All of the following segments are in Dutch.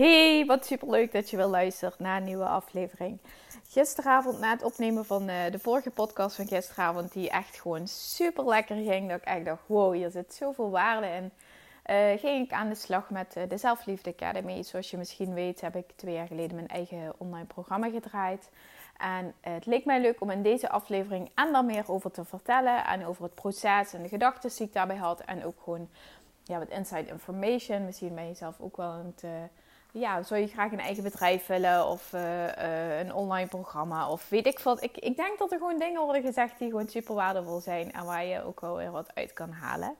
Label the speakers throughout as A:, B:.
A: Hey, wat super leuk dat je wil luisteren naar een nieuwe aflevering. Gisteravond na het opnemen van eh, de vorige podcast van gisteravond, die echt gewoon super lekker ging, dat ik echt dacht, wow, hier zit zoveel waarde in. Uh, ging ik aan de slag met uh, de Zelfliefde Academy. Zoals je misschien weet heb ik twee jaar geleden mijn eigen online programma gedraaid. En het leek mij leuk om in deze aflevering en daar meer over te vertellen. En over het proces en de gedachten die ik daarbij had. En ook gewoon ja, wat inside information. Misschien ben je zelf ook wel aan het ja, zou je graag een eigen bedrijf willen of uh, uh, een online programma of weet ik wat. Ik, ik denk dat er gewoon dingen worden gezegd die gewoon super waardevol zijn en waar je ook wel weer wat uit kan halen.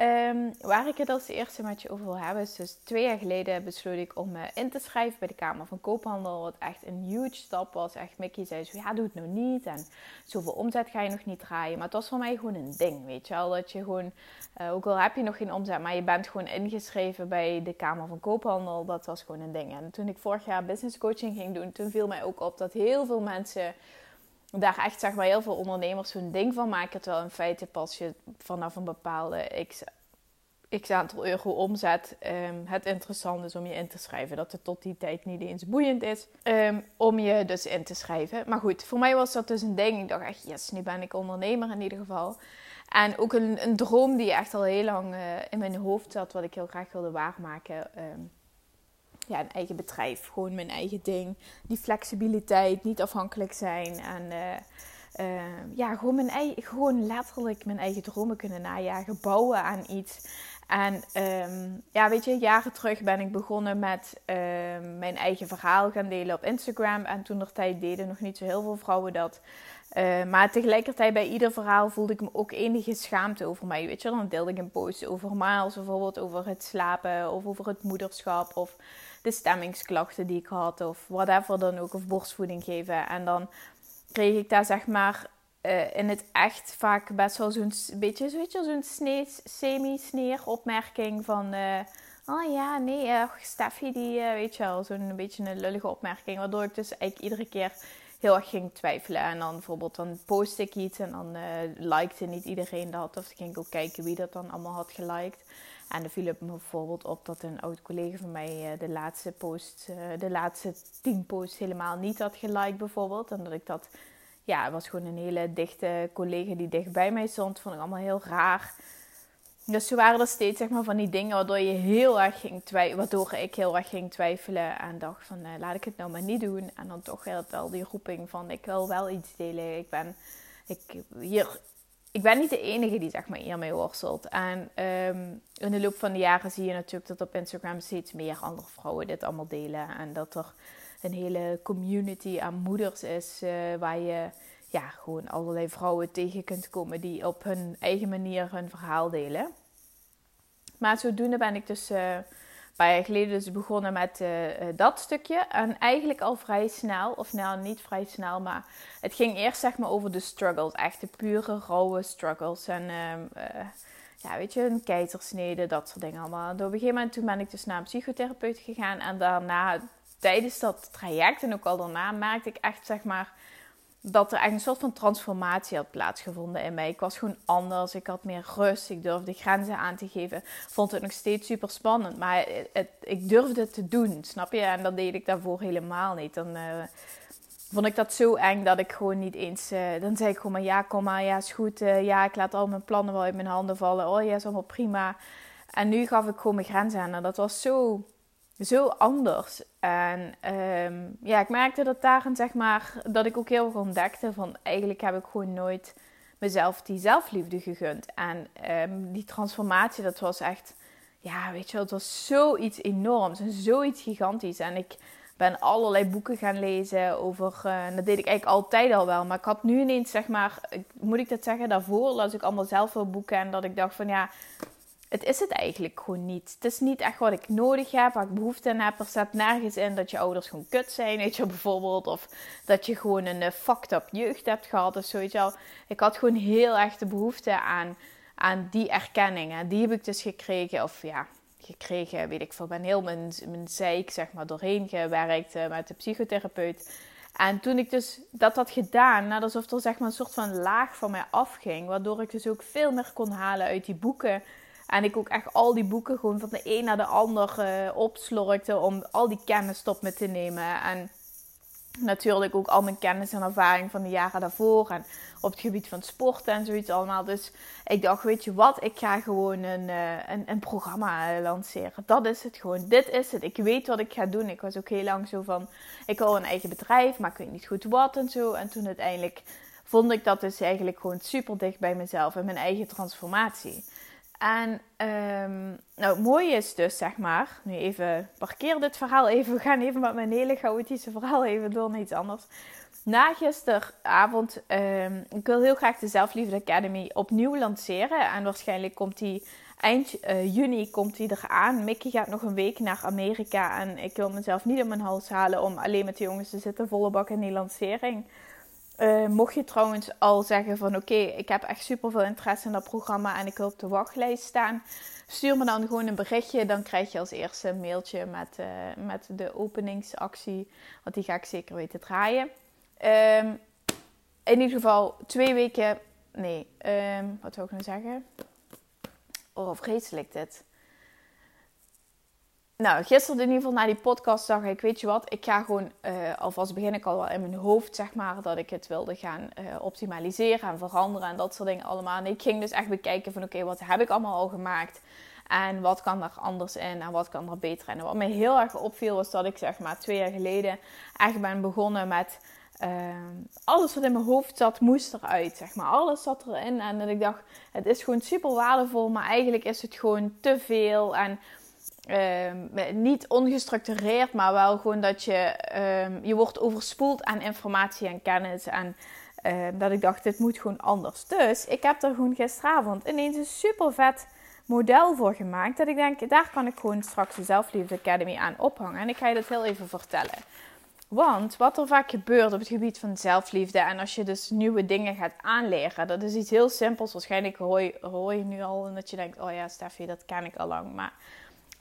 A: Um, waar ik het als eerste met je over wil hebben, is dus twee jaar geleden besloot ik om me in te schrijven bij de Kamer van Koophandel. Wat echt een huge stap was. Echt, Mickey zei zo, ja, doe het nou niet. En zoveel omzet ga je nog niet draaien. Maar het was voor mij gewoon een ding, weet je wel. Dat je gewoon, uh, ook al heb je nog geen omzet, maar je bent gewoon ingeschreven bij de Kamer van Koophandel. Dat was gewoon een ding. En toen ik vorig jaar business coaching ging doen, toen viel mij ook op dat heel veel mensen daar echt zeg maar heel veel ondernemers zo'n ding van maken. Terwijl in feite pas je vanaf een bepaalde x, aantal euro omzet um, het interessant is om je in te schrijven. Dat het tot die tijd niet eens boeiend is um, om je dus in te schrijven. Maar goed, voor mij was dat dus een ding. Ik dacht echt, yes, nu ben ik ondernemer in ieder geval. En ook een, een droom die echt al heel lang uh, in mijn hoofd zat, wat ik heel graag wilde waarmaken. Um, ja, een eigen bedrijf, gewoon mijn eigen ding. Die flexibiliteit, niet afhankelijk zijn. En uh, uh, ja, gewoon, mijn eigen, gewoon letterlijk mijn eigen dromen kunnen najagen, bouwen aan iets. En um, ja, weet je, jaren terug ben ik begonnen met uh, mijn eigen verhaal gaan delen op Instagram. En toen er tijd deden nog niet zo heel veel vrouwen dat. Uh, maar tegelijkertijd bij ieder verhaal voelde ik me ook enige schaamte over mij. Weet je, dan deelde ik een post over Miles, bijvoorbeeld over het slapen of over het moederschap of de stemmingsklachten die ik had of whatever dan ook, of borstvoeding geven. En dan kreeg ik daar zeg maar uh, in het echt vaak best wel zo'n beetje, zo'n semi-sneer opmerking van... Uh, oh ja, nee, uh, Steffi, die, weet je wel, zo'n beetje een lullige opmerking. Waardoor ik dus eigenlijk iedere keer heel erg ging twijfelen. En dan bijvoorbeeld, dan post ik iets en dan likte niet iedereen dat. Of dan ging ik ook kijken wie dat dan allemaal had geliked. En er viel het me bijvoorbeeld op dat een oud collega van mij de laatste post, de laatste tien posts helemaal niet had geliked bijvoorbeeld. En dat ik dat ja, het was gewoon een hele dichte collega die dicht bij mij stond. Vond ik allemaal heel raar. Dus zo waren er steeds zeg maar, van die dingen waardoor, je heel erg ging twijfelen, waardoor ik heel erg ging twijfelen. En dacht van, uh, laat ik het nou maar niet doen. En dan toch wel die roeping van, ik wil wel iets delen. Ik ben, ik, hier, ik ben niet de enige die zeg maar, hiermee worstelt. En um, in de loop van de jaren zie je natuurlijk dat op Instagram steeds meer andere vrouwen dit allemaal delen. En dat er een hele community aan moeders is. Uh, waar je ja, gewoon allerlei vrouwen tegen kunt komen die op hun eigen manier hun verhaal delen. Maar zodoende ben ik dus een paar jaar geleden dus begonnen met uh, dat stukje. En eigenlijk al vrij snel, of nou niet vrij snel, maar het ging eerst zeg maar over de struggles. Echt de pure, rauwe struggles. En ja, weet je, een keizersnede, dat soort dingen allemaal. En op een gegeven moment toen ben ik dus naar een psychotherapeut gegaan. En daarna tijdens dat traject en ook al daarna merkte ik echt, zeg maar, dat er echt een soort van transformatie had plaatsgevonden in mij. Ik was gewoon anders, ik had meer rust, ik durfde grenzen aan te geven. Vond het nog steeds super spannend, maar het, ik durfde het te doen, snap je? En dat deed ik daarvoor helemaal niet. Dan uh, vond ik dat zo eng dat ik gewoon niet eens... Uh, dan zei ik gewoon maar ja, kom maar, ja, is goed. Uh, ja, ik laat al mijn plannen wel uit mijn handen vallen. Oh ja, is allemaal prima. En nu gaf ik gewoon mijn grenzen aan en dat was zo zo anders. En um, ja, ik merkte dat daarin, zeg maar, dat ik ook heel veel ontdekte van eigenlijk heb ik gewoon nooit mezelf die zelfliefde gegund. En um, die transformatie, dat was echt, ja, weet je het was zoiets enorms en zoiets gigantisch. En ik ben allerlei boeken gaan lezen over, uh, dat deed ik eigenlijk altijd al wel. Maar ik had nu ineens, zeg maar, moet ik dat zeggen, daarvoor las ik allemaal zelf wel boeken. En dat ik dacht van, ja, het is het eigenlijk gewoon niet. Het is niet echt wat ik nodig heb, waar ik behoefte aan heb. Er staat nergens in dat je ouders gewoon kut zijn, weet je bijvoorbeeld. Of dat je gewoon een uh, fucked up jeugd hebt gehad of zoiets. Ik had gewoon heel erg de behoefte aan, aan die erkenning. En die heb ik dus gekregen, of ja, gekregen, weet ik veel. ben heel mijn, mijn zeik, zeg maar, doorheen gewerkt uh, met de psychotherapeut. En toen ik dus dat had gedaan, nou, alsof er zeg maar een soort van laag van mij afging. Waardoor ik dus ook veel meer kon halen uit die boeken en ik ook echt al die boeken gewoon van de een naar de ander uh, opslorkte om al die kennis tot me te nemen. En natuurlijk ook al mijn kennis en ervaring van de jaren daarvoor. En op het gebied van sport en zoiets allemaal. Dus ik dacht, weet je wat, ik ga gewoon een, uh, een, een, programma lanceren. Dat is het gewoon. Dit is het. Ik weet wat ik ga doen. Ik was ook heel lang zo van, ik wil een eigen bedrijf, maar ik weet niet goed wat en zo. En toen uiteindelijk vond ik dat dus eigenlijk gewoon super dicht bij mezelf en mijn eigen transformatie. En um, nou, het mooie is dus, zeg maar, nu even parkeer dit verhaal even. We gaan even met mijn hele chaotische verhaal even door naar iets anders. Na gisteravond, um, ik wil heel graag de Zelfliefde Academy opnieuw lanceren. En waarschijnlijk komt die eind uh, juni komt die eraan. Mickey gaat nog een week naar Amerika. En ik wil mezelf niet op mijn hals halen om alleen met de jongens te zitten, volle bak in die lancering. Uh, mocht je trouwens al zeggen van oké, ik heb echt super veel interesse in dat programma en ik wil op de wachtlijst staan. Stuur me dan gewoon een berichtje. Dan krijg je als eerste een mailtje met, uh, met de openingsactie. Want die ga ik zeker weten draaien. Um, in ieder geval twee weken. Nee, um, wat wil ik nou zeggen? Oh, vreselijk dit nou, gisteren in ieder geval na die podcast zag ik, weet je wat, ik ga gewoon, uh, alvast begin ik al wel in mijn hoofd, zeg maar, dat ik het wilde gaan uh, optimaliseren en veranderen en dat soort dingen allemaal. En ik ging dus echt bekijken van, oké, wat heb ik allemaal al gemaakt? En wat kan er anders in en wat kan er beter in? En wat me heel erg opviel was dat ik, zeg maar, twee jaar geleden echt ben begonnen met... Uh, alles wat in mijn hoofd zat, moest eruit. Zeg maar. Alles zat erin. En dat ik dacht, het is gewoon super waardevol, maar eigenlijk is het gewoon te veel. En Ehm, niet ongestructureerd, maar wel gewoon dat je, um, je wordt overspoeld aan informatie en kennis. En ehm, dat ik dacht, dit moet gewoon anders. Dus ik heb er gewoon gisteravond ineens een super vet model voor gemaakt. Dat ik denk, daar kan ik gewoon straks de Zelfliefde Academy aan ophangen. En ik ga je dat heel even vertellen. Want wat er vaak gebeurt op het gebied van zelfliefde en als je dus nieuwe dingen gaat aanleren, dat is iets heel simpels. Waarschijnlijk hoor je, hoor je nu al en dat je denkt, oh ja Steffi, dat ken ik al lang. Maar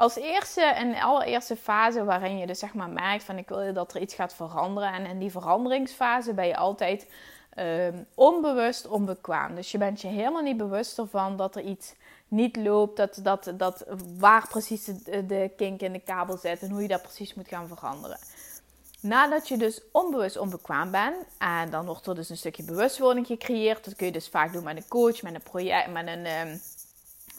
A: als eerste en allereerste fase waarin je dus zeg maar merkt van ik wil dat er iets gaat veranderen. En in die veranderingsfase ben je altijd ehm, onbewust onbekwaam. Dus je bent je helemaal niet bewust ervan dat er iets niet loopt. Dat, dat, dat waar precies de, kink in de kabel zit en hoe je dat precies moet gaan veranderen. Nadat je dus onbewust onbekwaam bent, en dan wordt er dus een stukje bewustwording gecreëerd. Dat kun je dus vaak doen met een coach, met een project, met een... Um,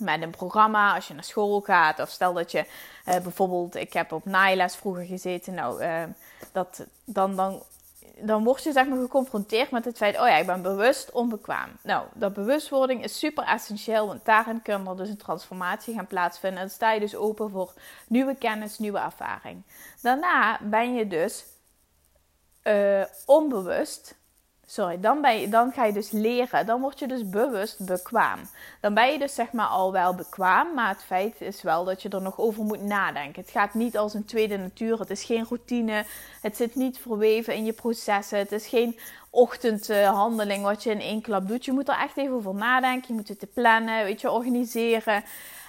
A: met een programma als je naar school gaat. Of stel dat je uh, bijvoorbeeld, ik heb op naailes vroeger gezeten. Nou, uh, dat, dan, dan, dan word je zeg maar geconfronteerd met het feit, oh ja, ik ben bewust onbekwaam. Nou, dat bewustwording is super essentieel, want daarin kan er dus een transformatie gaan plaatsvinden. En dan sta je dus open voor nieuwe kennis, nieuwe ervaring. Daarna ben je dus uh, onbewust Sorry, dan, ben dan ga je dus leren. Dan word je dus bewust bekwaam. Dan ben je dus zeg maar al wel bekwaam. Maar het feit is wel dat je er nog over moet nadenken. Het gaat niet als een tweede natuur. Het is geen routine. Het zit niet verweven in je processen. Het is geen ochtendhandeling wat je in één klap doet. Je moet er echt even over nadenken. Je moet het te plannen, weet je, organiseren.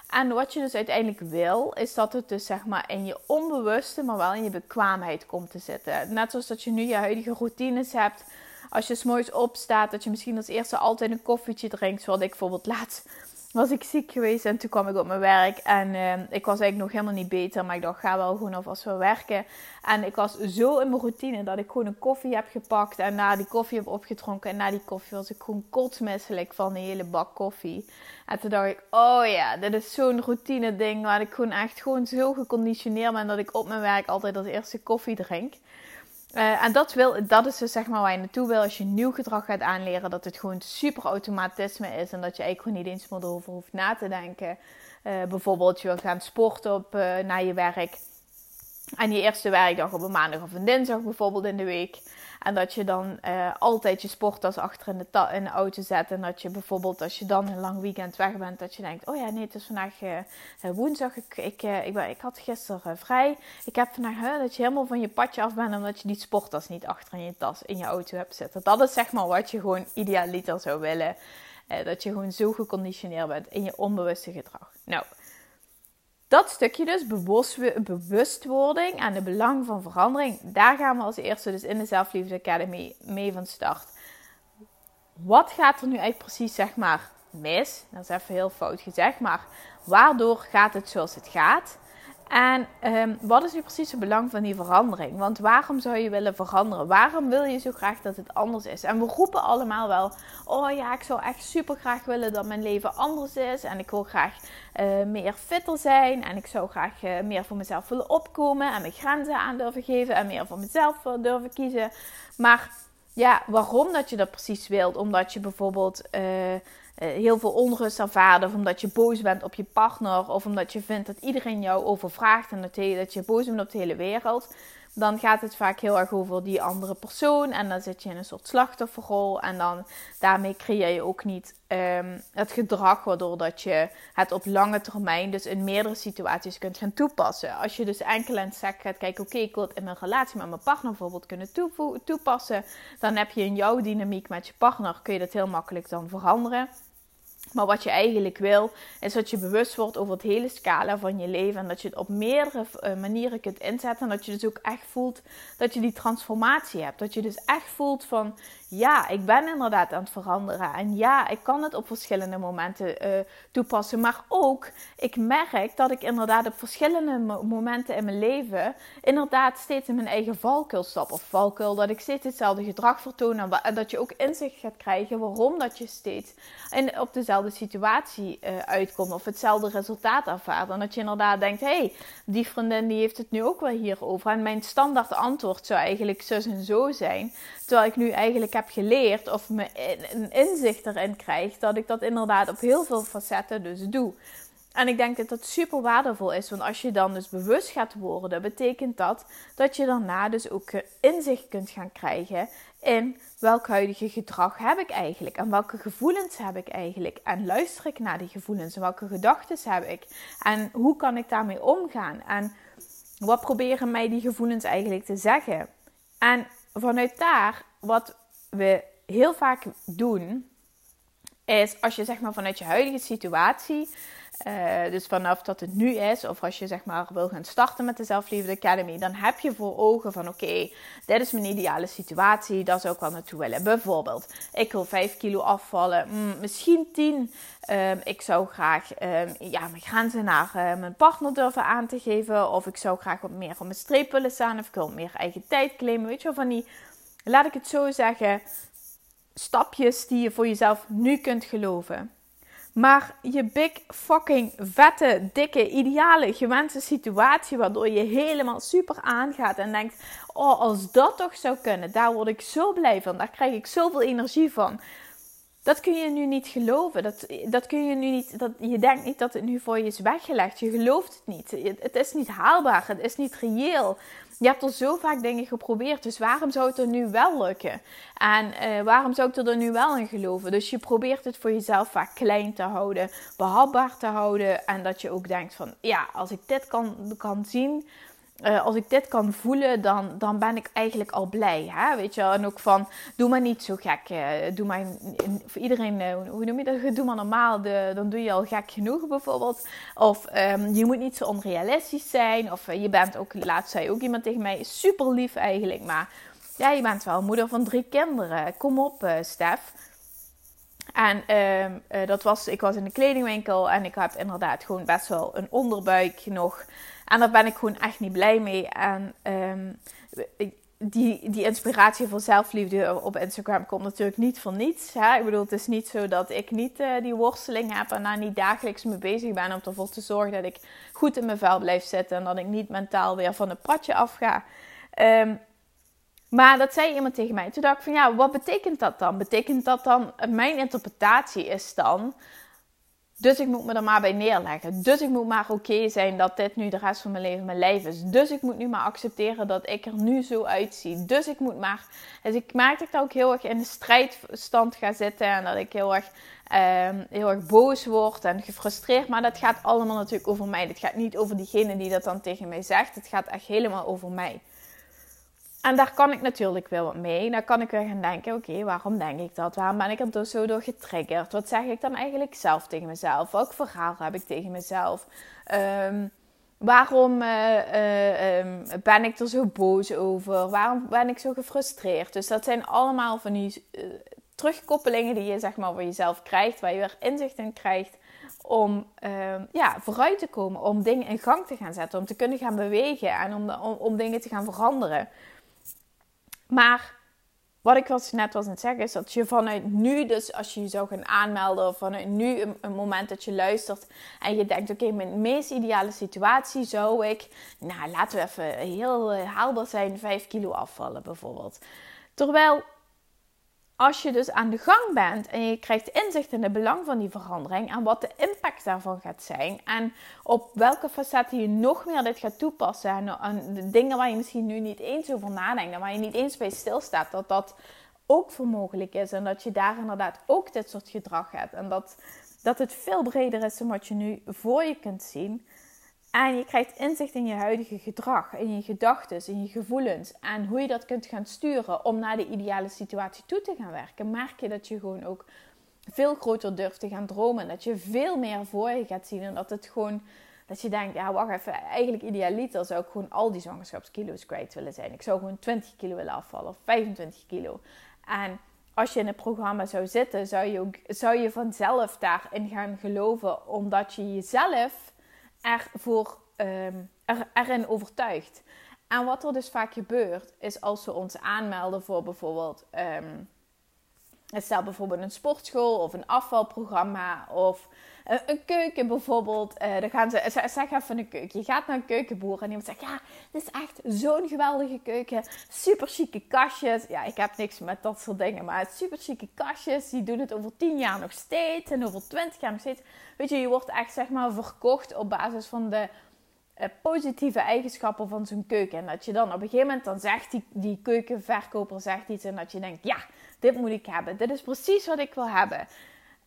A: En wat je dus uiteindelijk wil, is dat het dus zeg maar in je onbewuste, maar wel in je bekwaamheid komt te zitten. Net zoals dat je nu je huidige routines hebt als je s'morgens opstaat, dat je misschien als eerste altijd een koffietje drinkt. Zoals ik bijvoorbeeld laatst was ik ziek geweest en toen kwam ik op mijn werk. En uh, ik was eigenlijk nog helemaal niet beter, maar ik dacht, ga wel gewoon alvast wel werken. En ik was zo in mijn routine dat ik gewoon een koffie heb gepakt en na die koffie heb opgedronken. En na die koffie was ik gewoon kotsmisselijk van een hele bak koffie. En toen dacht ik, oh ja, dit is zo'n routine ding waar ik gewoon echt gewoon zo geconditioneerd ben dat ik op mijn werk altijd als eerste koffie drink. Uh, en dat, wil, dat is dus zeg maar waar je naartoe wil als je nieuw gedrag gaat aanleren. Dat het gewoon super automatisme is en dat je eigenlijk gewoon niet eens meer erover hoeft na te denken. Uh, bijvoorbeeld je wil gaan sporten op, uh, naar je werk. En die eerste werkdag op een maandag of een dinsdag bijvoorbeeld in de week. En dat je dan uh, altijd je sporttas achter in de, in de, auto zet. En dat je bijvoorbeeld als je dan een lang weekend weg bent, dat je denkt: Oh ja, nee, het is vandaag uh, woensdag. Ik, ik, ik, ik, had gisteren vrij. Ik heb vandaag dat je helemaal van je padje af bent omdat je die sporttas niet achter in je tas in je auto hebt zitten. Dat is zeg maar wat je gewoon idealiter zou willen. dat je gewoon zo geconditioneerd bent in je onbewuste gedrag. Nou dat stukje dus, bewustwording en de belang van verandering, daar gaan we als eerste dus in de Zelfliefde Academy mee van start. Wat gaat er nu eigenlijk precies, zeg maar, mis? Dat is even heel fout gezegd, maar waardoor gaat het zoals het gaat? En um, wat is nu precies het belang van die verandering? Want waarom zou je willen veranderen? Waarom wil je zo graag dat het anders is? En we roepen allemaal wel: Oh ja, ik zou echt super graag willen dat mijn leven anders is. En ik wil graag uh, meer fitter zijn. En ik zou graag uh, meer voor mezelf willen opkomen. En mijn grenzen aan durven geven. En meer voor mezelf durven kiezen. Maar ja, waarom dat je dat precies wilt? Omdat je bijvoorbeeld. Eh, heel veel onrust ervaren. Of omdat je boos bent op je partner. Of omdat je vindt dat iedereen jou overvraagt. En dat, dat je boos bent op de hele wereld. Dan gaat het vaak heel erg over die andere persoon. En dan zit je in een soort slachtofferrol. En dan daarmee creëer je ook niet um, het gedrag waardoor dat je het op lange termijn, dus in meerdere situaties kunt gaan toepassen. Als je dus enkel en sec gaat kijken, oké, ik wil het in mijn relatie met mijn partner bijvoorbeeld kunnen toepassen. Dan heb je in jouw dynamiek met je partner, kun je dat heel makkelijk dan veranderen. Maar wat je eigenlijk wil, is dat je bewust wordt over het hele scala van je leven. En dat je het op meerdere eh, manieren kunt inzetten. En dat je dus ook echt voelt dat je die transformatie hebt. Dat je dus echt voelt van, ja, ik ben inderdaad aan het veranderen. En ja, ik kan het op verschillende momenten uh, toepassen. Maar ook, ik merk dat ik inderdaad op verschillende momenten in mijn leven... inderdaad steeds in mijn eigen valkuil stap. Of valkuil, dat ik steeds hetzelfde gedrag vertoon. En dat je ook inzicht gaat krijgen waarom dat je steeds in, op dezelfde situatie uh, uitkomt. Of hetzelfde resultaat ervaart. En dat je inderdaad denkt, hé, hey, die vriendin die heeft het nu ook wel hierover. En mijn standaard antwoord zou eigenlijk zus en zo zijn. Terwijl ik nu eigenlijk heb geleerd of me een inzicht erin krijg dat ik dat inderdaad op heel veel facetten dus doe. En ik denk dat dat super waardevol is, want als je dan dus bewust gaat worden, betekent dat dat je daarna dus ook inzicht kunt gaan krijgen in welk huidige gedrag heb ik eigenlijk en welke gevoelens heb ik eigenlijk en luister ik naar die gevoelens en welke gedachten heb ik en hoe kan ik daarmee omgaan en wat proberen mij die gevoelens eigenlijk te zeggen. En vanuit daar, wat we heel vaak doen, is als je zeg maar vanuit je huidige situatie, uh, dus vanaf dat het nu is, of als je zeg maar wil gaan starten met de Zelfliefde Academy, dan heb je voor ogen van oké, dit is mijn ideale situatie, daar zou ik wel naartoe willen. Bijvoorbeeld, ik wil 5 kilo afvallen, mm, misschien 10. Um, ehm, ik zou graag um, ja, mijn grenzen naar uh, mijn partner durven aan te geven, of ik zou graag wat meer op mijn streep willen staan, of ik wil meer eigen tijd claimen. Weet je wel, van die laat ik het zo zeggen, stapjes die je voor jezelf nu kunt geloven. Maar je big fucking vette, dikke, ideale, gewenste situatie waardoor je helemaal super aangaat en denkt: "Oh, als dat toch zou kunnen, daar word ik zo blij van. Daar krijg ik zoveel energie van." Dat kun je nu niet geloven. Dat, dat kun je nu niet. Dat, je denkt niet dat het nu voor je is weggelegd. Je gelooft het niet. Het is niet haalbaar. Het is niet reëel. Je hebt al zo vaak dingen geprobeerd, dus waarom zou het er nu wel lukken? En uh, waarom zou ik er nu wel in geloven? Dus je probeert het voor jezelf vaak klein te houden, behapbaar te houden. En dat je ook denkt van, ja, als ik dit kan, kan zien, uh, als ik dit kan voelen, dan, dan ben ik eigenlijk al blij. Hè? Weet je, en ook van, doe maar niet zo gek. Uh, doe maar, voor iedereen, uh, hoe noem je dat? Doe maar normaal, dan doe je al gek genoeg bijvoorbeeld. Of um, je moet niet zo onrealistisch zijn. Of je bent ook, laatst zei ook iemand tegen mij, super lief eigenlijk. Maar ja, je bent wel moeder van drie kinderen. Kom op, Stef. En uh, dat was, ik was in de kledingwinkel en ik heb inderdaad gewoon best wel een onderbuik nog. En daar ben ik gewoon echt niet blij mee. En um, die, die inspiratie voor zelfliefde op Instagram komt natuurlijk niet voor niets. Hè? Ik bedoel, het is niet zo dat ik niet uh, die worsteling heb en daar niet dagelijks mee bezig ben om ervoor te zorgen dat ik goed in mijn vel blijf zitten en dat ik niet mentaal weer van het padje afga. Um, maar dat zei iemand tegen mij. Toen dacht ik van ja, wat betekent dat dan? Betekent dat dan, mijn interpretatie is dan Dus ik moet me er maar bij neerleggen. Dus ik moet maar oké zijn dat dit nu de rest van mijn leven mijn lijf is. Dus ik moet nu maar accepteren dat ik er nu zo uitzie. Dus ik moet maar. Dus ik merk dat ik ook heel erg in de strijdstand ga zitten. En dat ik heel erg, ehm, heel erg boos word en gefrustreerd. Maar dat gaat allemaal natuurlijk over mij. Het gaat niet over diegene die dat dan tegen mij zegt. Het gaat echt helemaal over mij. En daar kan ik natuurlijk wel wat mee. Dan kan ik weer gaan denken: oké, waarom denk ik dat? Waarom ben ik er dus zo door getriggerd? Wat zeg ik dan eigenlijk zelf tegen mezelf? Welk verhaal heb ik tegen mezelf? Um, waarom uh, uh, um, ben ik er zo boos over? Waarom ben ik zo gefrustreerd? Dus dat zijn allemaal van die uh, terugkoppelingen die je zeg maar voor jezelf krijgt, waar je weer inzicht in krijgt om ehm, ja, vooruit te komen, om dingen in gang te gaan zetten, om te kunnen gaan bewegen en om, om dingen te gaan veranderen. Maar wat ik net was aan het zeggen, is dat je vanuit nu, dus als je je zou gaan aanmelden, of vanuit nu een, moment dat je luistert en je denkt: oké, mijn meest ideale situatie zou ik, nou laten we even heel haalbaar zijn, 5 kilo afvallen bijvoorbeeld. Terwijl als je dus aan de gang bent en je krijgt inzicht in het belang van die verandering en wat de impact daarvan gaat zijn en op welke facetten je nog meer dit gaat toepassen en, de dingen waar je misschien nu niet eens over nadenkt en waar je niet eens bij stilstaat, dat dat ook voor mogelijk is en dat je daar inderdaad ook dit soort gedrag hebt en dat, dat het veel breder is dan wat je nu voor je kunt zien. En je krijgt inzicht in je huidige gedrag, in je gedachten, in je gevoelens. En hoe je dat kunt gaan sturen om naar de ideale situatie toe te gaan werken. Merk je dat je gewoon ook veel groter durft te gaan dromen. Dat je veel meer voor je gaat zien. En dat het gewoon, dat je denkt, ja wacht even, eigenlijk idealiter zou ik gewoon al die zwangerschapskilo's kwijt willen zijn. Ik zou gewoon 20 kilo willen afvallen of 25 kilo. En als je in het programma zou zitten, zou je, ook, zou je vanzelf daarin gaan geloven. Omdat je jezelf ervoor, um, er, erin overtuigd. En wat er dus vaak gebeurt, is als we ons aanmelden voor bijvoorbeeld, um, stel bijvoorbeeld een sportschool of een afvalprogramma of een keuken bijvoorbeeld. Uh, dan gaan ze, zeg even een keuken. Je gaat naar een keukenboer en iemand zegt, ja, dit is echt zo'n geweldige keuken. Super chique kastjes. Ja, ik heb niks met dat soort dingen, maar super chique kastjes. Die doen het over 10 jaar nog steeds en over 20 jaar nog steeds. Weet je, je wordt echt zeg maar verkocht op basis van de uh, positieve eigenschappen van zo'n keuken. En dat je dan op een gegeven moment dan zegt die, die keukenverkoper zegt iets en dat je denkt, ja, dit moet ik hebben. Dit is precies wat ik wil hebben.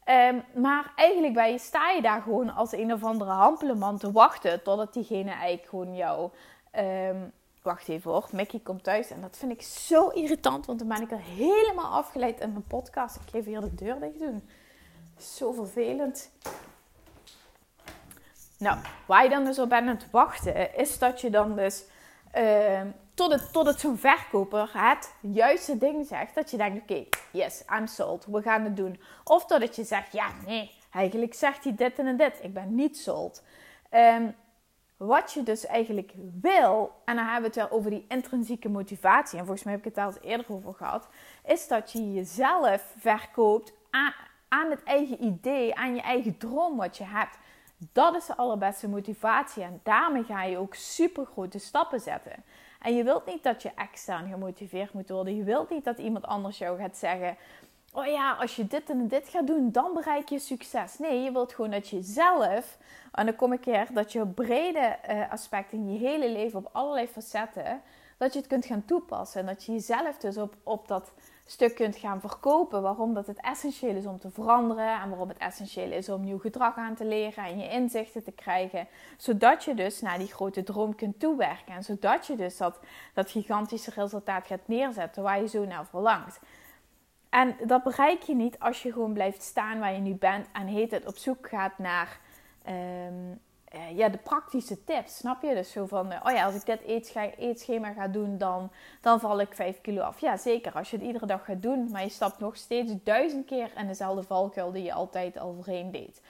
A: Um, maar eigenlijk bij je, sta je daar gewoon als een of andere hampeleman te wachten totdat diegene eigenlijk gewoon jou. Um, wacht even hoor, Mickey komt thuis en dat vind ik zo irritant, want dan ben ik er helemaal afgeleid in mijn podcast. Ik geef hier de deur dicht doen. Zo vervelend. Nou, waar je dan dus op bent aan het wachten, is dat je dan dus uh, tot het, tot het zo'n verkoper het juiste ding zegt. Dat je denkt, oké, yes, I'm sold. We gaan het doen. Of dat je zegt, ja, nee, eigenlijk zegt hij dit en dit. Ik ben niet sold. Um, wat je dus eigenlijk wil, en dan hebben we het wel over die intrinsieke motivatie, en volgens mij heb ik het daar al eerder over gehad, is dat je jezelf verkoopt aan, aan het eigen idee, aan je eigen droom wat je hebt. Dat is de allerbeste motivatie en daarmee ga je ook super grote stappen zetten. En je wilt niet dat je extern gemotiveerd moet worden. Je wilt niet dat iemand anders jou gaat zeggen: Oh ja, als je dit en dit gaat doen, dan bereik je succes. Nee, je wilt gewoon dat je zelf, en dan kom ik hier, dat je brede uh, aspecten in je hele leven, op allerlei facetten, dat je het kunt gaan toepassen. En dat je jezelf dus op, op dat stuk kunt gaan verkopen. Waarom dat het essentieel is om te veranderen en waarom het essentieel is om nieuw gedrag aan te leren en je inzichten te krijgen. Zodat je dus naar die grote droom kunt toewerken en zodat je dus dat, dat gigantische resultaat gaat neerzetten waar je zo naar verlangt. En dat bereik je niet als je gewoon blijft staan waar je nu bent en heet het op zoek gaat naar um, uh, ja, de praktische tips, snap je? Dus zo van, uh, oh ja, als ik dit eetschema ga doen, dan, dan val ik 5 kilo af. Ja, zeker. Als je het iedere dag gaat doen, maar je stapt nog steeds duizend keer in dezelfde valkuil die je altijd al voorheen deed.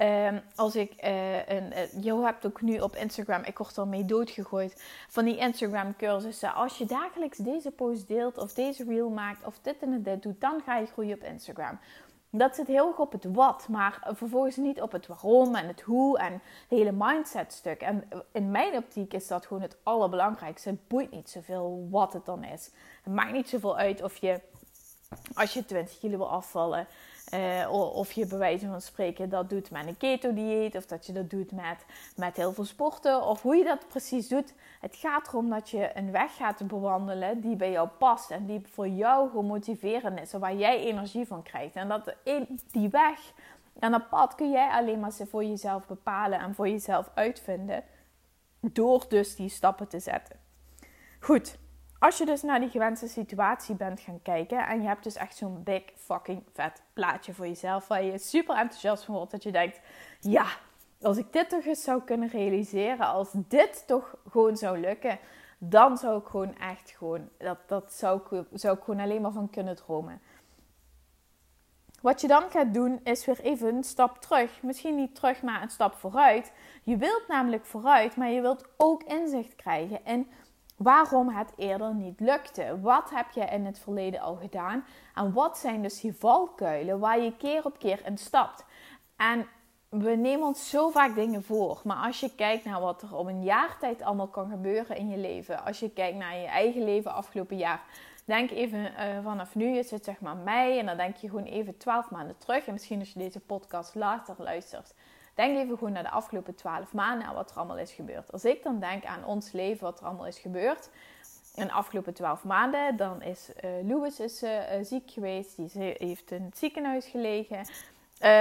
A: Um, als ik, uh, een, je hebt ook nu op Instagram, ik word ermee doodgegooid, van die Instagram cursussen. Als je dagelijks deze post deelt of deze reel maakt of dit en dit doet, dan ga je groeien op Instagram. Dat zit heel erg op het wat, maar vervolgens niet op het waarom en het hoe en het hele mindset stuk. En in mijn optiek is dat gewoon het allerbelangrijkste. Het boeit niet zoveel wat het dan is. Het maakt niet zoveel uit of je, als je 20 kilo wil afvallen, Uh, of je bij wijze van spreken dat doet met een keto-dieet. Of dat je dat doet met, met heel veel sporten. Of hoe je dat precies doet. Het gaat erom dat je een weg gaat bewandelen die bij jou past. En die voor jou gewoon motiverend is. Waar jij energie van krijgt. En dat die weg en dat pad kun jij alleen maar voor jezelf bepalen. En voor jezelf uitvinden. Door dus die stappen te zetten. Goed, als je dus naar die gewenste situatie bent gaan kijken en je hebt dus echt zo'n big fucking vet plaatje voor jezelf waar je super enthousiast van wordt, dat je denkt, ja, als ik dit toch eens zou kunnen realiseren, als dit toch gewoon zou lukken, dan zou ik gewoon echt gewoon, dat, dat zou, ik, zou ik gewoon alleen maar van kunnen dromen. Wat je dan gaat doen is weer even een stap terug. Misschien niet terug, maar een stap vooruit. Je wilt namelijk vooruit, maar je wilt ook inzicht krijgen in waarom het eerder niet lukte. Wat heb je in het verleden al gedaan? En wat zijn dus die valkuilen waar je keer op keer in stapt? En we nemen ons zo vaak dingen voor. Maar als je kijkt naar wat er op een jaar tijd allemaal kan gebeuren in je leven. Als je kijkt naar je eigen leven afgelopen jaar. Denk even uh, vanaf nu het zeg maar mei. En dan denk je gewoon even twaalf maanden terug. En misschien als je deze podcast later luistert Denk even gewoon naar de afgelopen twaalf maanden en wat er allemaal is gebeurd. Als ik dan denk aan ons leven, wat er allemaal is gebeurd. In de afgelopen twaalf maanden, dan is uh, Louis is, uh, ziek geweest. Die heeft in het ziekenhuis gelegen.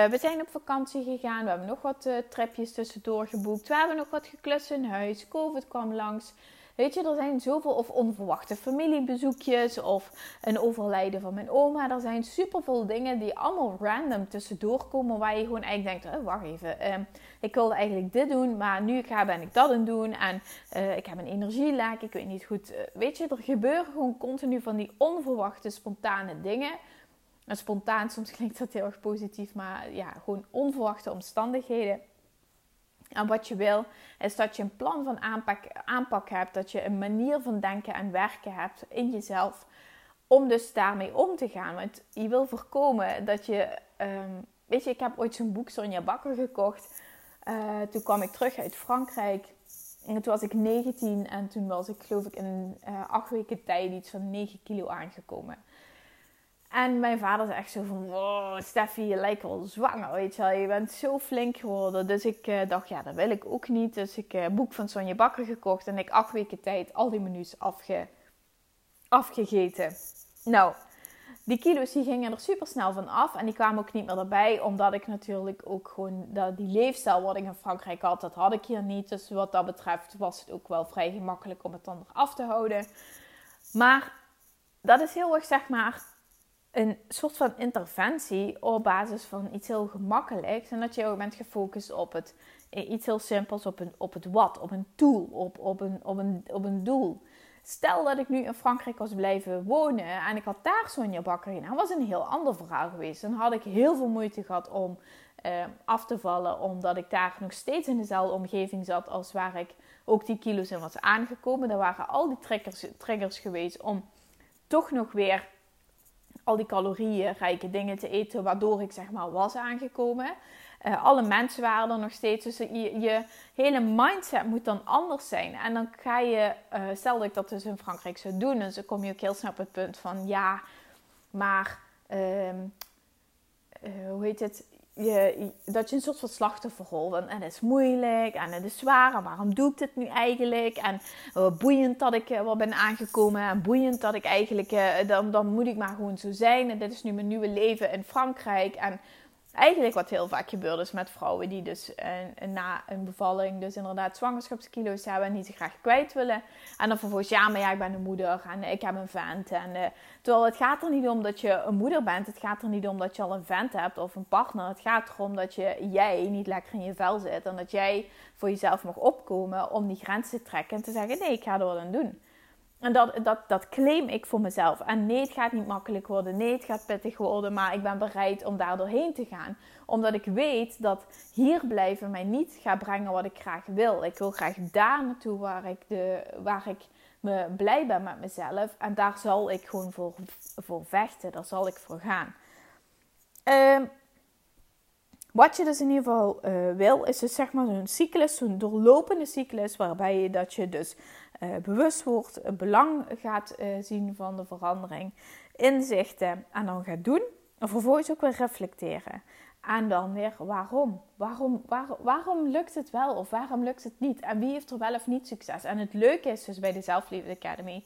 A: We zijn op vakantie gegaan. We hebben nog wat tripjes tussendoor geboekt. We hebben nog wat geklust in huis. Covid kwam langs. Weet je, er zijn zoveel of onverwachte familiebezoekjes of een overlijden van mijn oma. Er zijn superveel dingen die allemaal random tussendoor komen waar je gewoon eigenlijk denkt, oh, wacht even, uh, ik wilde eigenlijk dit doen, maar nu ga ben ik dat aan doen en uh, ik heb een energielek, ik weet niet goed. Uh, weet je, er gebeuren gewoon continu van die onverwachte, spontane dingen. En spontaan, soms klinkt dat heel erg positief, maar ja, gewoon onverwachte omstandigheden en wat je wil, is dat je een plan van aanpak, aanpak hebt. Dat je een manier van denken en werken hebt in jezelf. Om dus daarmee om te gaan. Want je wil voorkomen dat je. Um, weet je, ik heb ooit zo'n boek Sonja Bakker gekocht. Uh, toen kwam ik terug uit Frankrijk. En toen was ik 19 en toen was ik, geloof ik, in uh, acht weken tijd iets van 9 kilo aangekomen. En mijn vader zei echt zo van, wow, Steffi, je lijkt wel zwanger, weet je wel. Je bent zo flink geworden. Dus ik uh, dacht, ja, dat wil ik ook niet. Dus ik uh, boek van Sonja Bakker gekocht. En ik acht weken tijd al die menus afge, afgegeten. Nou, die kilo's die gingen er super snel van af. En die kwamen ook niet meer erbij. Omdat ik natuurlijk ook gewoon dat, die leefstijl wat ik in Frankrijk had, dat had ik hier niet. Dus wat dat betreft was het ook wel vrij gemakkelijk om het dan eraf te houden. Maar dat is heel erg, zeg maar een soort van interventie op basis van iets heel gemakkelijks. En dat je ook bent gefocust op het, iets heel simpels, op, een, op het wat, op een tool, op, op, een, op, een, op een doel. Stel dat ik nu in Frankrijk was blijven wonen en ik had daar Sonja Bakker gedaan, was een heel ander verhaal geweest. Dan had ik heel veel moeite gehad om eh, af te vallen, omdat ik daar nog steeds in dezelfde omgeving zat als waar ik ook die kilo's in was aangekomen. Er waren al die triggers, triggers geweest om toch nog weer al die calorieën, rijke dingen te eten, waardoor ik zeg maar was aangekomen. Uh, alle mensen waren er nog steeds. Dus je, hele mindset moet dan anders zijn. En dan ga je, uh, stel dat ik dat dus in Frankrijk zou doen, dus dan kom je ook heel snel op het punt van ja, maar uh, hoe heet het? Je, dat je een soort van slachtofferrol. En, en het is moeilijk en het is zwaar. En waarom doe ik dit nu eigenlijk? En uh, boeiend dat ik uh, wel ben aangekomen. En boeiend dat ik eigenlijk, uh, dan, dan moet ik maar gewoon zo zijn. En dit is nu mijn nieuwe leven in Frankrijk. En eigenlijk wat heel vaak gebeurt is met vrouwen die dus na een bevalling dus inderdaad zwangerschapskilo's hebben en niet zo graag kwijt willen. En dan vervolgens, ja, maar ja, ik ben een moeder en ik heb een vent. En, uh, terwijl het gaat er niet om dat je een moeder bent. Het gaat er niet om dat je al een vent hebt of een partner. Het gaat erom dat je, jij niet lekker in je vel zit. En dat jij voor jezelf mag opkomen om die grenzen te trekken en te zeggen, nee, ik ga er wat aan doen. En dat, dat, dat claim ik voor mezelf. En nee, het gaat niet makkelijk worden. Nee, het gaat pittig worden. Maar ik ben bereid om daar doorheen te gaan. Omdat ik weet dat hier blijven mij niet gaat brengen wat ik graag wil. Ik wil graag daar naartoe waar ik, de, waar ik me blij ben met mezelf. En daar zal ik gewoon voor, voor vechten. Daar zal ik voor gaan. Uh, wat je dus in ieder geval uh, wil, is dus zeg maar zo'n cyclus, zo'n doorlopende cyclus, waarbij je dat je dus uh, bewust wordt, het belang gaat uh, zien van de verandering, inzichten en dan gaat doen. vervolgens ook weer reflecteren. En dan weer waarom? Waarom, waarom? lukt het wel of waarom lukt het niet? En wie heeft er wel of niet succes? En het leuke is dus bij de Zelfliefde Academy,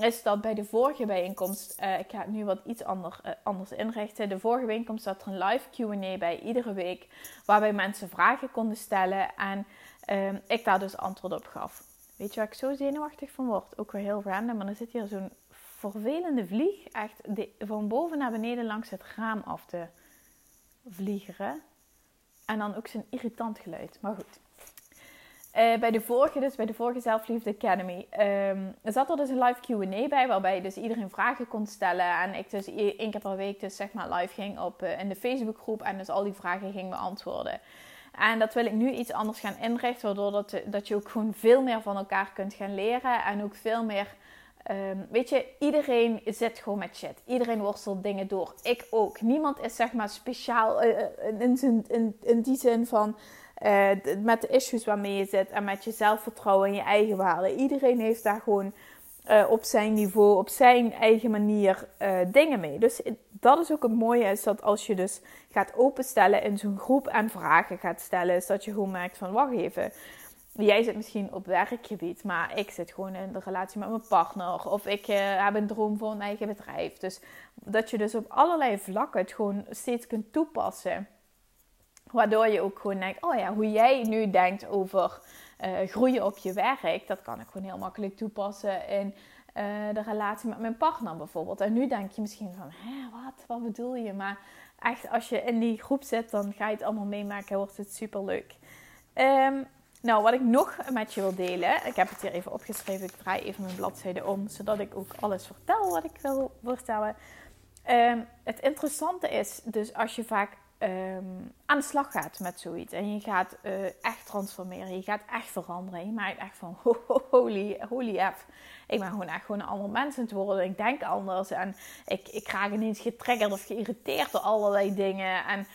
A: is dat bij de vorige bijeenkomst, uh, ik ga nu wat iets ander, anders inrichten. De vorige bijeenkomst zat er een live QA bij iedere week, waarbij mensen vragen konden stellen en uh, ik daar dus antwoord op gaf. Weet je waar ik zo zenuwachtig van word? Ook weer heel random, maar dan zit hier zo'n vervelende vlieg echt van boven naar beneden langs het raam af te vliegeren. En dan ook zo'n irritant geluid. Maar goed. Uh, bij de vorige, dus bij de vorige Zelfliefde Academy, um, zat er dus een live Q&A bij, waarbij dus iedereen vragen kon stellen. En ik dus één keer per week dus zeg maar live ging op, uh, in de Facebookgroep en dus al die vragen ging beantwoorden. En dat wil ik nu iets anders gaan inrichten, waardoor dat, dat je ook gewoon veel meer van elkaar kunt gaan leren en ook veel meer Um, weet je, iedereen zit gewoon met shit. Iedereen worstelt dingen door. Ik ook. Niemand is zeg maar speciaal uh, in, in, in, die zin van uh, met de issues waarmee je zit en met je zelfvertrouwen en je eigen waarde. Iedereen heeft daar gewoon op zijn niveau, op zijn eigen manier dingen mee. Dus dat is ook het mooie, is dat als je dus gaat openstellen in zo'n groep en vragen gaat stellen, is dat je gewoon merkt van wacht even jij zit misschien op werkgebied, maar ik zit gewoon in de relatie met mijn partner. Of ik uh, heb een droom voor een eigen bedrijf. Dus dat je dus op allerlei vlakken het gewoon steeds kunt toepassen. Waardoor je ook gewoon denkt, oh ja, hoe jij nu denkt over uh, groeien op je werk, dat kan ik gewoon heel makkelijk toepassen in uh, de relatie met mijn partner bijvoorbeeld. En nu denk je misschien van, wat, wat bedoel je? Maar echt, als je in die groep zit, dan ga je het allemaal meemaken, wordt het super leuk. Um, nou, wat ik nog met je wil delen. Ik heb het hier even opgeschreven. Ik draai even mijn bladzijde om, zodat ik ook alles vertel wat ik wil vertellen. Um, het interessante is dus als je vaak um, aan de slag gaat met zoiets. En je gaat uh, echt transformeren. Je gaat echt veranderen. Je maakt echt van holy, holy F. Ik ben gewoon echt gewoon een ander mens aan het worden. Ik denk anders. En ik, ik raak ineens getriggerd of geïrriteerd door allerlei dingen. En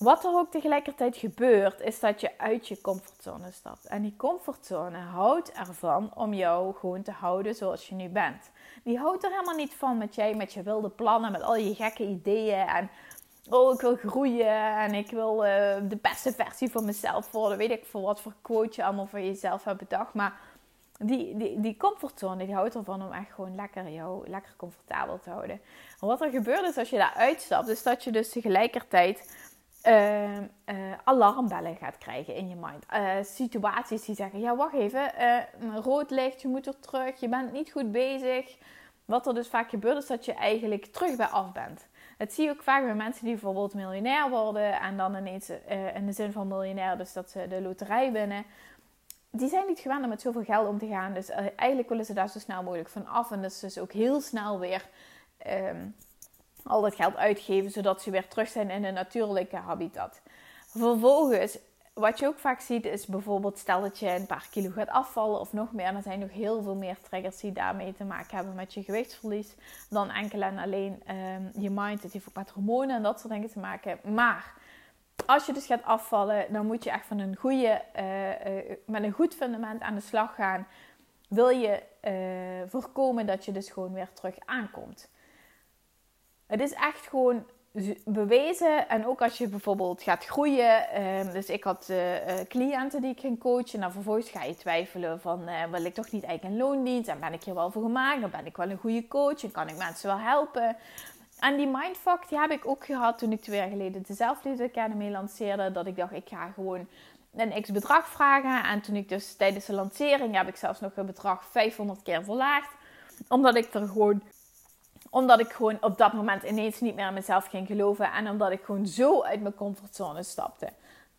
A: wat er ook tegelijkertijd gebeurt, is dat je uit je comfortzone stapt. En die comfortzone houdt ervan om jou gewoon te houden zoals je nu bent. Die houdt er helemaal niet van met jij, met je wilde plannen, met al je gekke ideeën. En oh, ik wil groeien en ik wil uh, de beste versie van mezelf worden. Weet ik voor wat voor quote je allemaal voor jezelf hebt bedacht. Maar die, die, die comfortzone die houdt ervan om echt gewoon lekker jou lekker comfortabel te houden. En wat er gebeurt is als je daar uitstapt, is dat je dus tegelijkertijd uh, uh, alarmbellen gaat krijgen in je mind. Uh, situaties die zeggen: Ja, wacht even, rood licht, je moet er terug, je bent niet goed bezig. Wat er dus vaak gebeurt, is dat je eigenlijk terug bij af bent. Dat zie je ook vaak bij mensen die bijvoorbeeld miljonair worden en dan ineens in de zin van miljonair, dus dat ze de loterij winnen. Die zijn niet gewend om met zoveel geld om te gaan. Dus eigenlijk willen ze daar zo snel mogelijk van af. En dus, dus ook heel snel weer. Um, al dat geld uitgeven, zodat ze weer terug zijn in een natuurlijke habitat. Vervolgens, wat je ook vaak ziet, is bijvoorbeeld stel dat je een paar kilo gaat afvallen of nog meer. Er zijn nog heel veel meer triggers die daarmee te maken hebben met je gewichtsverlies dan enkel en alleen um, je mind. Het heeft ook met hormonen en dat soort dingen te maken. Maar als je dus gaat afvallen, dan moet je echt van een goede, uh, uh, met een goed fundament aan de slag gaan. Wil je uh, voorkomen dat je dus gewoon weer terug aankomt. Het is echt gewoon bewezen. En ook als je bijvoorbeeld gaat groeien. Uh, dus ik had uh, cliënten die ik ging coachen. En dan vervolgens ga je twijfelen van... Uh, wil ik toch niet eigenlijk een loondienst? En ben ik hier wel voor gemaakt? Dan ben ik wel een goede coach? En kan ik mensen wel helpen? En die mindfuck die heb ik ook gehad toen ik twee jaar geleden de Zelfliefde Academy lanceerde. Dat ik dacht, ik ga gewoon een x bedrag vragen. En toen ik dus tijdens de lancering heb ik zelfs nog een bedrag 500 keer verlaagd. Omdat ik er gewoon omdat ik gewoon op dat moment ineens niet meer aan mezelf ging geloven. En omdat ik gewoon zo uit mijn comfortzone stapte.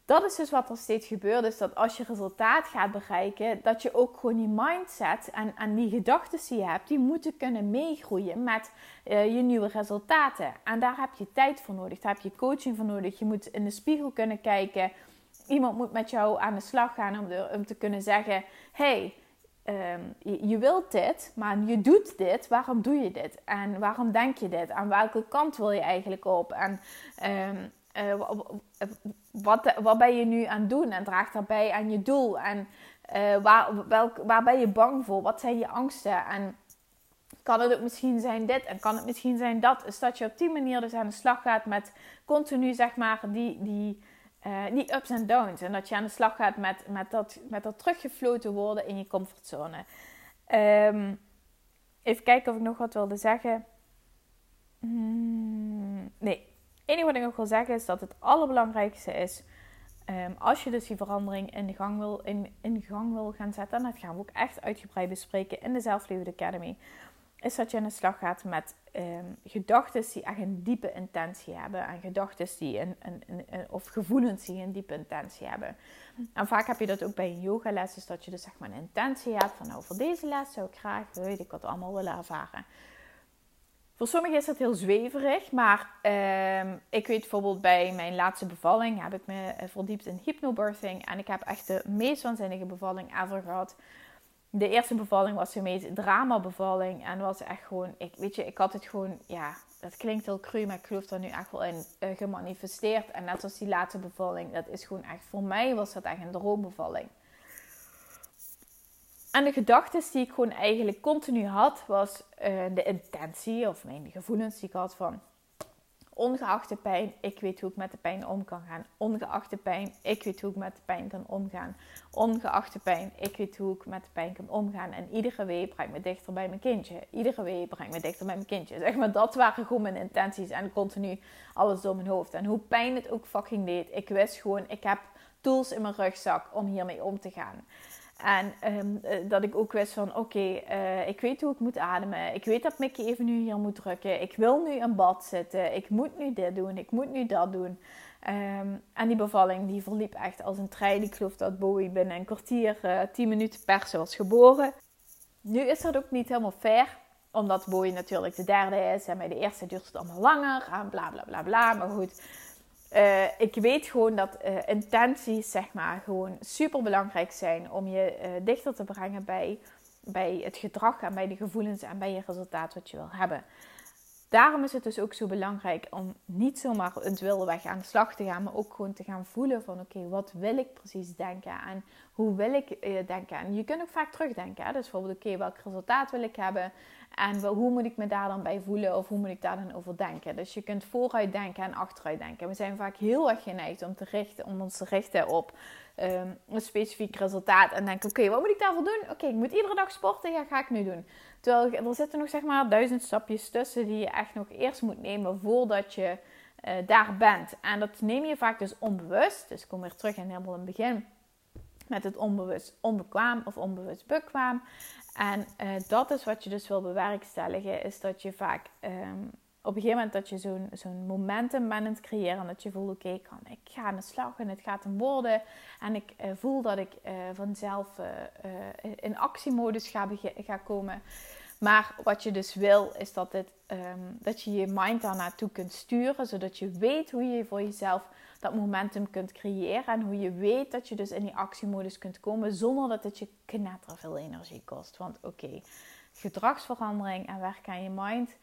A: Dat is dus wat er steeds gebeurt. Is dat als je resultaat gaat bereiken, dat je ook gewoon die mindset en, en die gedachten die je hebt, die moeten kunnen meegroeien met uh, je nieuwe resultaten. En daar heb je tijd voor nodig. Daar heb je coaching voor nodig. Je moet in de spiegel kunnen kijken. Iemand moet met jou aan de slag gaan om, om te kunnen zeggen: hey, um, je, wilt dit, maar je doet dit. Waarom doe je dit? En waarom denk je dit? Aan welke kant wil je eigenlijk op? En um, uh, wat, wat ben je nu aan het doen? En draagt daarbij aan je doel? En uh, waar, waar ben je bang voor? Wat zijn je angsten? En kan het ook misschien zijn dit en kan het misschien zijn dat. Is dat je op die manier dus aan de slag gaat met continu zeg maar die, die, uh, die ups en downs. En dat je aan de slag gaat met, met, dat, met dat teruggefloten worden in je comfortzone. Um, even kijken of ik nog wat wilde zeggen. Hmm, nee, het enige wat ik nog wil zeggen is dat het allerbelangrijkste is... Um, als je dus die verandering in, gang wil, in, in gang wil gaan zetten... en dat gaan we ook echt uitgebreid bespreken in de Zelfliefde Academy is dat je aan de slag gaat met um, gedachten die echt een diepe intentie hebben. En gedachten die een, een, een, of gevoelens die een diepe intentie hebben. En vaak heb je dat ook bij een yogales, dus dat je dus zeg maar een intentie hebt van nou voor deze les zou ik graag, weet ik wat allemaal willen ervaren. Voor sommigen is dat heel zweverig, maar um, ik weet bijvoorbeeld bij mijn laatste bevalling heb ik me eh, verdiept in hypnobirthing. En ik heb echt de meest waanzinnige bevalling ever gehad de eerste bevalling was de meest drama bevalling. En was echt gewoon, ik, weet je, ik had het gewoon, ja, dat klinkt heel cru, maar ik geloof er nu echt wel in uh, gemanifesteerd. En net als die laatste bevalling, dat is gewoon echt, voor mij was dat echt een droombevalling. En de gedachten die ik gewoon eigenlijk continu had, was uh, de intentie of mijn gevoelens die ik had van Ongeacht de pijn, ik weet hoe ik met de pijn om kan gaan. Ongeacht de pijn, ik weet hoe ik met de pijn kan omgaan. Ongeacht de pijn, ik weet hoe ik met de pijn kan omgaan. En iedere week brengt me dichter bij mijn kindje. Iedere week brengt me dichter bij mijn kindje. Zeg maar, dat waren gewoon mijn intenties en continu alles door mijn hoofd. En hoe pijn het ook fucking deed, ik wist gewoon, ik heb tools in mijn rugzak om hiermee om te gaan. En ehm, eh, dat ik ook wist van oké, eh, ik weet hoe ik moet ademen. Ik weet dat Mickey even nu hier moet drukken. Ik wil nu in bad zitten. Ik moet nu dit doen. Ik moet nu dat doen. Ehm, en die bevalling die verliep echt als een trein. Ik geloof dat Bowie binnen een kwartier, uh, tien minuten persen was geboren. Nu is dat ook niet helemaal fair. Omdat Bowie natuurlijk de derde is. En bij de eerste duurt het allemaal langer. En bla bla bla bla. Maar goed, uh, ik weet gewoon dat uh, intenties, zeg maar, gewoon super belangrijk zijn om je uh, dichter te brengen bij, bij het gedrag en bij de gevoelens en bij je resultaat wat je wil hebben. Daarom is het dus ook zo belangrijk om niet zomaar een wilde weg aan de slag te gaan, maar ook gewoon te gaan voelen van oké, wat wil ik precies denken en hoe wil ik denken. En je kunt ook vaak terugdenken. Hè? Dus bijvoorbeeld oké, welk resultaat wil ik hebben en hoe moet ik me daar dan bij voelen of hoe moet ik daar dan over denken? Dus je kunt vooruit denken en achteruit denken. We zijn vaak heel erg geneigd om, te richten, om ons te richten op ehm, een specifiek resultaat. En denken, oké, wat moet ik daarvoor doen? Oké, ik moet iedere dag sporten. Ja, ga ik nu doen. Terwijl er zitten nog zeg maar duizend stapjes tussen die je echt nog eerst moet nemen voordat je uh, daar bent. En dat neem je vaak dus onbewust. Dus ik kom weer terug in helemaal in het begin met het onbewust onbekwaam of onbewust bekwaam. En uh, dat is wat je dus wil bewerkstelligen, is dat je vaak um, op een gegeven moment dat je zo'n momentum bent aan het creëren. Dat je voelt, oké, ik ga aan de slag en het gaat hem worden. En ik uh, voel dat ik uh, vanzelf in actiemodus ga, ga komen. Maar wat je dus wil, is dat, het, um, dat je je mind daar naartoe kunt sturen. Zodat je weet hoe je voor jezelf dat momentum kunt creëren. En hoe je weet dat je dus in die actiemodus kunt komen zonder dat het je knetter veel energie kost. Want oké, gedragsverandering en werken aan je mind.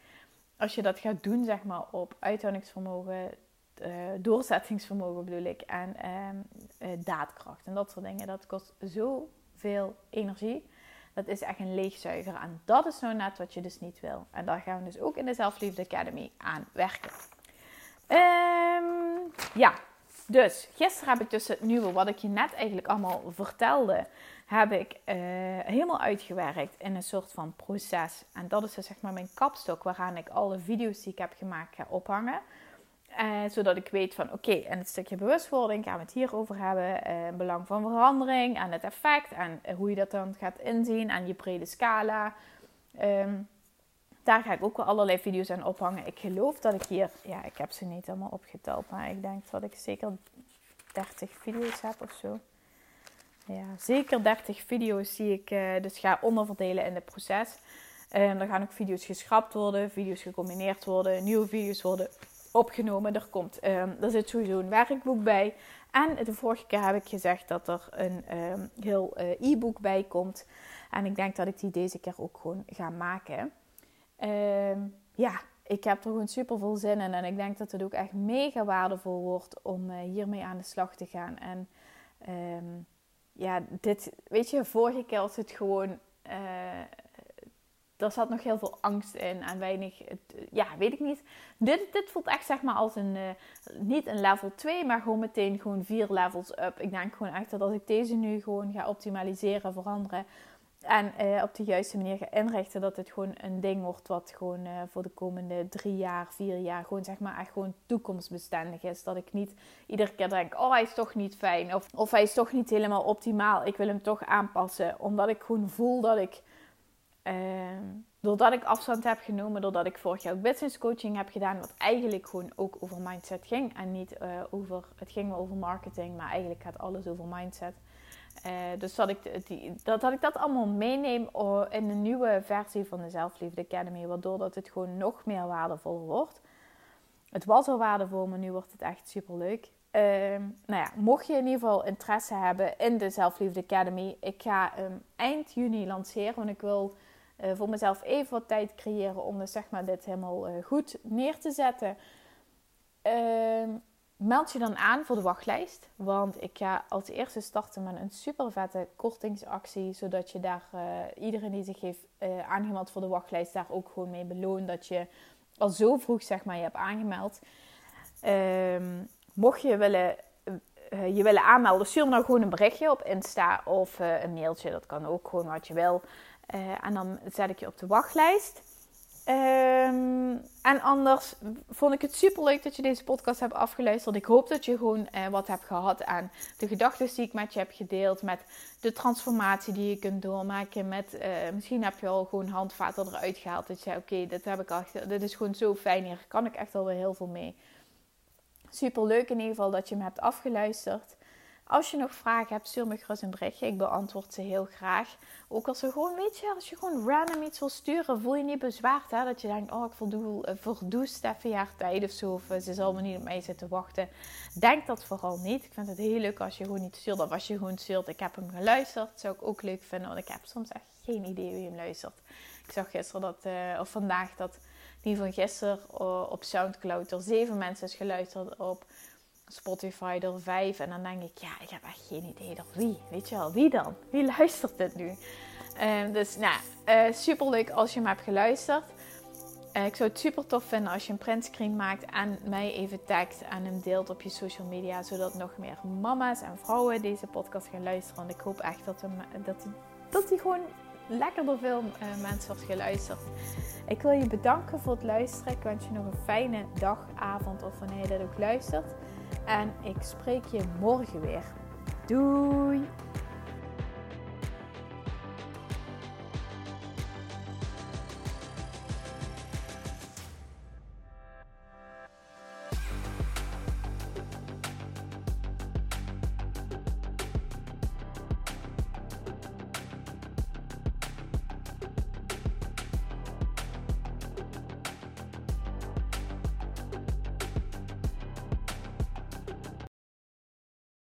A: Als je dat gaat doen, zeg maar, op uithoudingsvermogen, uh, doorzettingsvermogen bedoel ik, en uh, daadkracht en dat soort dingen, dat kost zoveel energie. Dat is echt een leegzuiger. En dat is nou net wat je dus niet wil. En daar gaan we dus ook in de Zelfliefde Academy aan werken. Um, ja, dus gisteren heb ik dus het nieuwe, wat ik je net eigenlijk allemaal vertelde, heb ik uh, helemaal uitgewerkt in een soort van proces. En dat is dus zeg maar mijn kapstok waaraan ik alle video's die ik heb gemaakt ga ophangen. Uh, zodat ik weet van oké, en het stukje bewustwording gaan we het hierover hebben. Uh, belang van verandering en het effect en hoe je dat dan gaat inzien en je brede scala. Um, daar ga ik ook wel allerlei video's aan ophangen. Ik geloof dat ik hier, ja, ik heb ze niet allemaal opgeteld, maar ik denk dat ik zeker 30 video's heb of zo. Ja, zeker 30 video's die ik uh, dus ga onderverdelen in het proces. Um, er gaan ook video's geschrapt worden, video's gecombineerd worden, nieuwe video's worden opgenomen. Er, komt, um, er zit sowieso een werkboek bij. En de vorige keer heb ik gezegd dat er een um, heel uh, e-book bij komt. En ik denk dat ik die deze keer ook gewoon ga maken. Ja, ik heb er gewoon super veel zin in. En ik denk dat het ook echt mega waardevol wordt om uh, hiermee aan de slag te gaan. En ja, dit, weet je, vorige keer was het gewoon. Uh, daar zat nog heel veel angst in en weinig, ja, weet ik niet. Dit, dit voelt echt zeg maar als een, niet een level 2, maar gewoon meteen gewoon vier levels up. Ik denk gewoon echt dat als ik deze nu gewoon ga optimaliseren, veranderen, en uh, op de juiste manier gaan inrichten. Dat het gewoon een ding wordt wat gewoon uh, voor de komende drie jaar, vier jaar gewoon zeg maar echt gewoon toekomstbestendig is. Dat ik niet iedere keer denk, oh hij is toch niet fijn. Of, of hij is toch niet helemaal optimaal. Ik wil hem toch aanpassen. Omdat ik gewoon voel dat ik... Uh, doordat ik afstand heb genomen, doordat ik vorig jaar ook business coaching heb gedaan, wat eigenlijk gewoon ook over mindset ging. En niet over, het ging wel over marketing, maar eigenlijk gaat alles over mindset. Uh, dus dat ik, die, dat, dat ik dat allemaal meeneem oh, in een nieuwe versie van de Zelfliefde Academy. Waardoor dat het gewoon nog meer waardevol wordt. Het was al waardevol, maar nu wordt het echt super leuk. Uh, nou ja, mocht je in ieder geval interesse hebben in de Zelfliefde Academy. Ik ga um, eind juni lanceren. Want ik wil uh, voor mezelf even wat tijd creëren om dus, zeg maar, dit helemaal uh, goed neer te zetten. Ehm, meld je dan aan voor de wachtlijst. Want ik ga als eerste starten met een super vette kortingsactie. Zodat je daar uh, iedereen die zich heeft uh, aangemeld voor de wachtlijst daar ook gewoon mee beloont. Dat je al zo vroeg zeg maar je hebt aangemeld. Um, mocht je willen, uh, je willen aanmelden, stuur dan gewoon een berichtje op Insta of een mailtje. Dat kan ook gewoon wat je wil. en dan zet ik je op de wachtlijst. Um, en anders vond ik het super leuk dat je deze podcast hebt afgeluisterd. Ik hoop dat je gewoon eh, wat hebt gehad aan de gedachten die ik met je heb gedeeld. Met de transformatie die je kunt doormaken. Met, uh, misschien heb je al gewoon handvaten eruit gehaald. Dat je zei, oké, dit heb ik al, dit is gewoon zo fijn. Hier kan ik echt alweer heel veel mee. Super leuk in ieder geval dat je me hebt afgeluisterd. Als je nog vragen hebt, stuur me gerust een berichtje. Ik beantwoord ze heel graag. Ook als, ze gewoon, weet je, als je gewoon random iets wil sturen, voel je niet bezwaard. Hè? Dat je denkt, oh, ik voldoe, uh, verdoe Steffi haar tijd of zo. Of uh, ze zal me niet op mij zitten wachten. Denk dat vooral niet. Ik vind het heel leuk als je gewoon niet stuurt. Of als je gewoon stuurt, ik heb hem geluisterd. Dat zou ik ook leuk vinden, want ik heb soms echt geen idee wie hem luistert. Ik zag gisteren dat, uh, of vandaag dat, ieder geval gisteren op Soundcloud er zeven mensen is geluisterd op Spotify er vijf. En dan denk ik, ja, ik heb echt geen idee door wie. Weet je wel, wie dan? Wie luistert dit nu? Uh, dus nou, uh, super leuk als je me hebt geluisterd. Uh, ik zou het super tof vinden als je een printscreen maakt en mij even tagt en hem deelt op je social media. Zodat nog meer mama's en vrouwen deze podcast gaan luisteren. Want ik hoop echt dat, hem, dat, die, dat gewoon lekker door veel mensen wordt geluisterd. Ik wil je bedanken voor het luisteren. Ik wens je nog een fijne dag, avond of wanneer je dit ook luistert. En ik spreek je morgen weer. Doei!